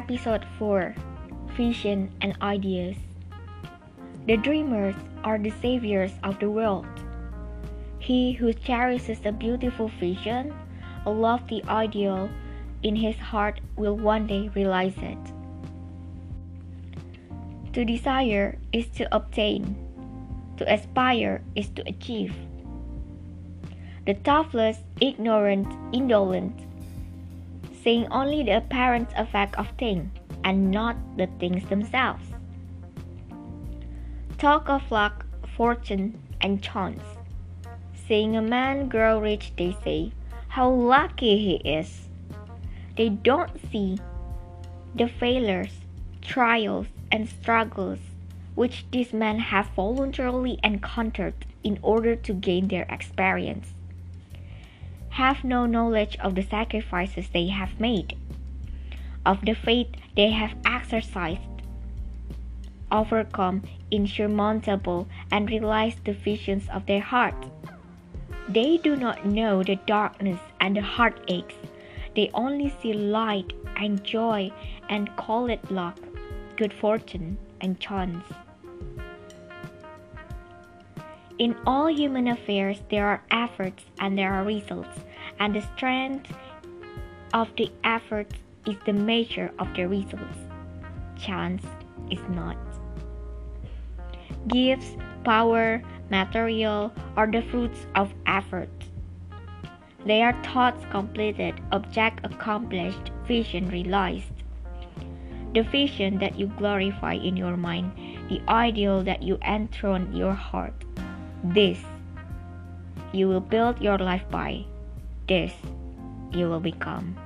Episode 4 Vision and Ideas. The dreamers are the saviors of the world. He who cherishes a beautiful vision, a lofty ideal in his heart, will one day realize it. To desire is to obtain, to aspire is to achieve. The toothless, ignorant, indolent, seeing only the apparent effect of things and not the things themselves. Talk of luck, fortune, and chance. Seeing a man grow rich, they say, How lucky he is! They don't see the failures, trials, and struggles which these men have voluntarily encountered in order to gain their experience have no knowledge of the sacrifices they have made, of the faith they have exercised, overcome insurmountable and realized the visions of their heart. They do not know the darkness and the heartaches. They only see light and joy and call it luck, good fortune, and chance. In all human affairs, there are efforts and there are results, and the strength of the efforts is the measure of the results. Chance is not. Gifts, power, material are the fruits of effort. They are thoughts completed, object accomplished, vision realized. The vision that you glorify in your mind, the ideal that you enthrone your heart this you will build your life by. This you will become.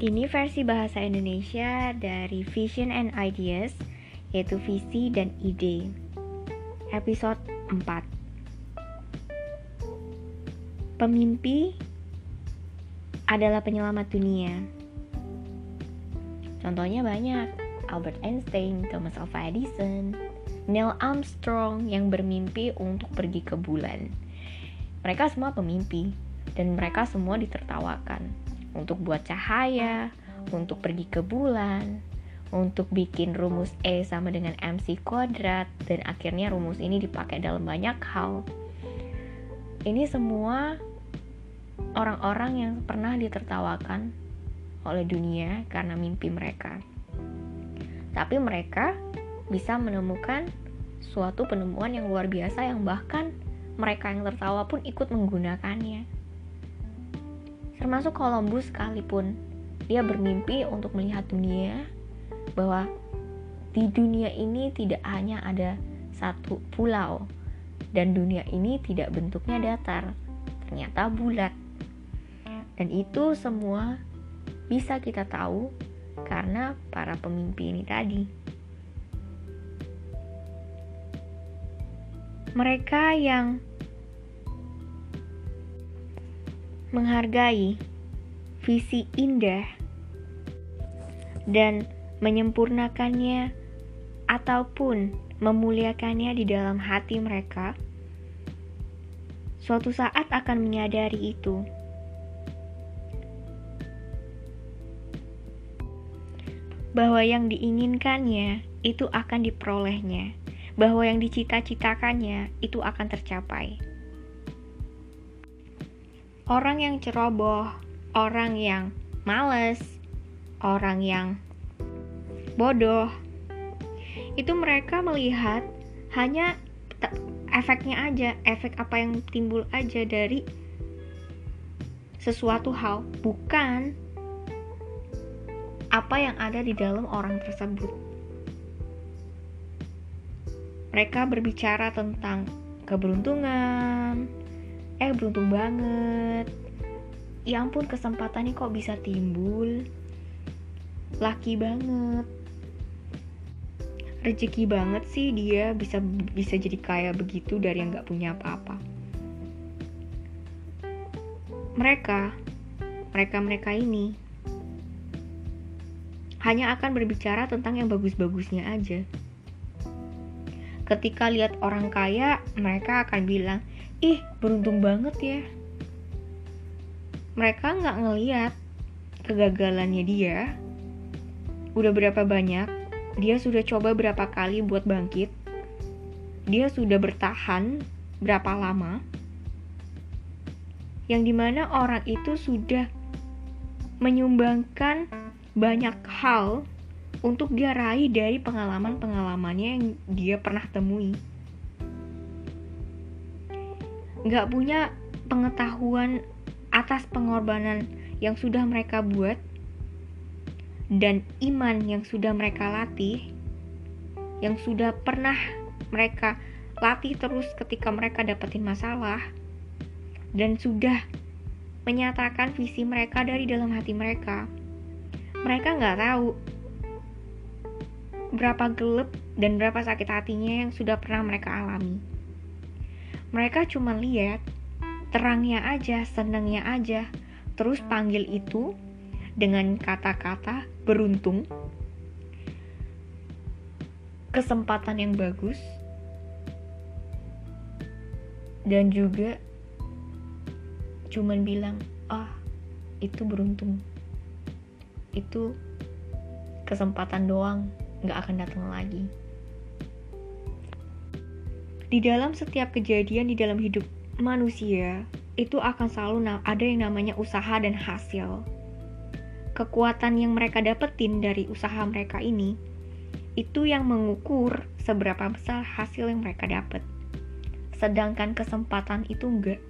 Ini versi bahasa Indonesia dari Vision and Ideas, yaitu visi dan ide. Episode 4 Pemimpi adalah penyelamat dunia. Contohnya banyak, Albert Einstein, Thomas Alva Edison, Neil Armstrong yang bermimpi untuk pergi ke bulan. Mereka semua pemimpi dan mereka semua ditertawakan untuk buat cahaya, untuk pergi ke bulan, untuk bikin rumus E sama dengan MC kuadrat dan akhirnya rumus ini dipakai dalam banyak hal. Ini semua orang-orang yang pernah ditertawakan oleh dunia karena mimpi mereka. Tapi mereka bisa menemukan suatu penemuan yang luar biasa yang bahkan mereka yang tertawa pun ikut menggunakannya. Termasuk Columbus sekalipun, dia bermimpi untuk melihat dunia bahwa di dunia ini tidak hanya ada satu pulau dan dunia ini tidak bentuknya datar, ternyata bulat. Dan itu semua bisa kita tahu karena para pemimpi ini tadi. Mereka yang menghargai visi indah dan menyempurnakannya ataupun memuliakannya di dalam hati mereka, suatu saat akan menyadari itu bahwa yang diinginkannya itu akan diperolehnya, bahwa yang dicita-citakannya itu akan tercapai. Orang yang ceroboh, orang yang males, orang yang bodoh, itu mereka melihat hanya efeknya aja, efek apa yang timbul aja dari sesuatu hal, bukan apa yang ada di dalam orang tersebut. Mereka berbicara tentang keberuntungan, eh beruntung banget. Ya ampun kesempatannya kok bisa timbul. Laki banget. Rezeki banget sih dia bisa bisa jadi kaya begitu dari yang gak punya apa-apa. Mereka, mereka-mereka ini hanya akan berbicara tentang yang bagus-bagusnya aja. Ketika lihat orang kaya, mereka akan bilang, "Ih, beruntung banget ya." Mereka nggak ngeliat kegagalannya dia. Udah berapa banyak, dia sudah coba berapa kali buat bangkit. Dia sudah bertahan berapa lama. Yang di mana orang itu sudah menyumbangkan banyak hal untuk dia raih dari pengalaman-pengalamannya yang dia pernah temui. Gak punya pengetahuan atas pengorbanan yang sudah mereka buat dan iman yang sudah mereka latih, yang sudah pernah mereka latih terus ketika mereka dapetin masalah, dan sudah menyatakan visi mereka dari dalam hati mereka. Mereka nggak tahu berapa gelap dan berapa sakit hatinya yang sudah pernah mereka alami. Mereka cuma lihat terangnya aja, senangnya aja, terus panggil itu dengan kata-kata beruntung, kesempatan yang bagus, dan juga cuman bilang, ah itu beruntung, itu kesempatan doang nggak akan datang lagi. Di dalam setiap kejadian di dalam hidup manusia, itu akan selalu ada yang namanya usaha dan hasil. Kekuatan yang mereka dapetin dari usaha mereka ini, itu yang mengukur seberapa besar hasil yang mereka dapat. Sedangkan kesempatan itu enggak.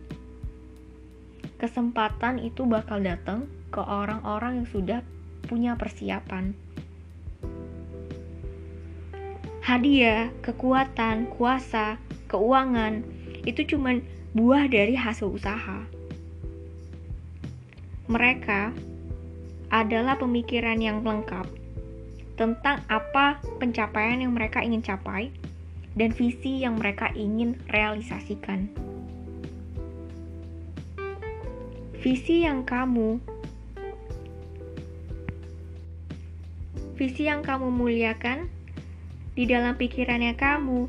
Kesempatan itu bakal datang ke orang-orang yang sudah punya persiapan hadiah, kekuatan, kuasa, keuangan itu cuma buah dari hasil usaha. Mereka adalah pemikiran yang lengkap tentang apa pencapaian yang mereka ingin capai dan visi yang mereka ingin realisasikan. Visi yang kamu visi yang kamu muliakan di dalam pikirannya kamu,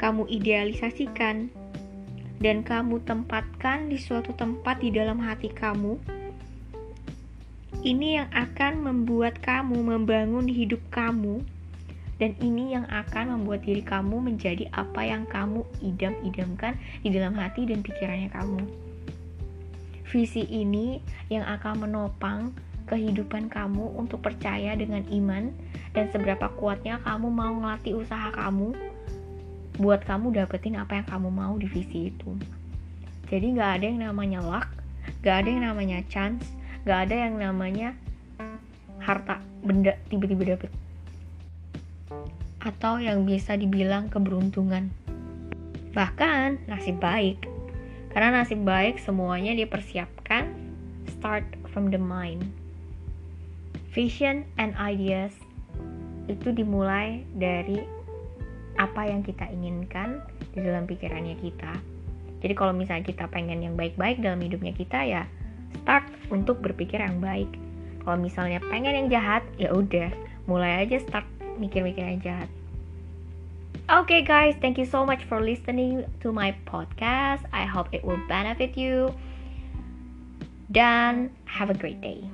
kamu idealisasikan, dan kamu tempatkan di suatu tempat di dalam hati kamu. Ini yang akan membuat kamu membangun hidup kamu, dan ini yang akan membuat diri kamu menjadi apa yang kamu idam-idamkan di dalam hati dan pikirannya kamu. Visi ini yang akan menopang kehidupan kamu untuk percaya dengan iman dan seberapa kuatnya kamu mau ngelatih usaha kamu buat kamu dapetin apa yang kamu mau di visi itu. Jadi nggak ada yang namanya luck nggak ada yang namanya chance nggak ada yang namanya harta benda tiba-tiba dapet. Atau yang bisa dibilang keberuntungan. Bahkan nasib baik. Karena nasib baik semuanya dipersiapkan start from the mind vision and ideas itu dimulai dari apa yang kita inginkan di dalam pikirannya kita. Jadi kalau misalnya kita pengen yang baik-baik dalam hidupnya kita ya start untuk berpikir yang baik. Kalau misalnya pengen yang jahat ya udah mulai aja start mikir-mikir yang jahat. Okay guys, thank you so much for listening to my podcast. I hope it will benefit you. Dan have a great day.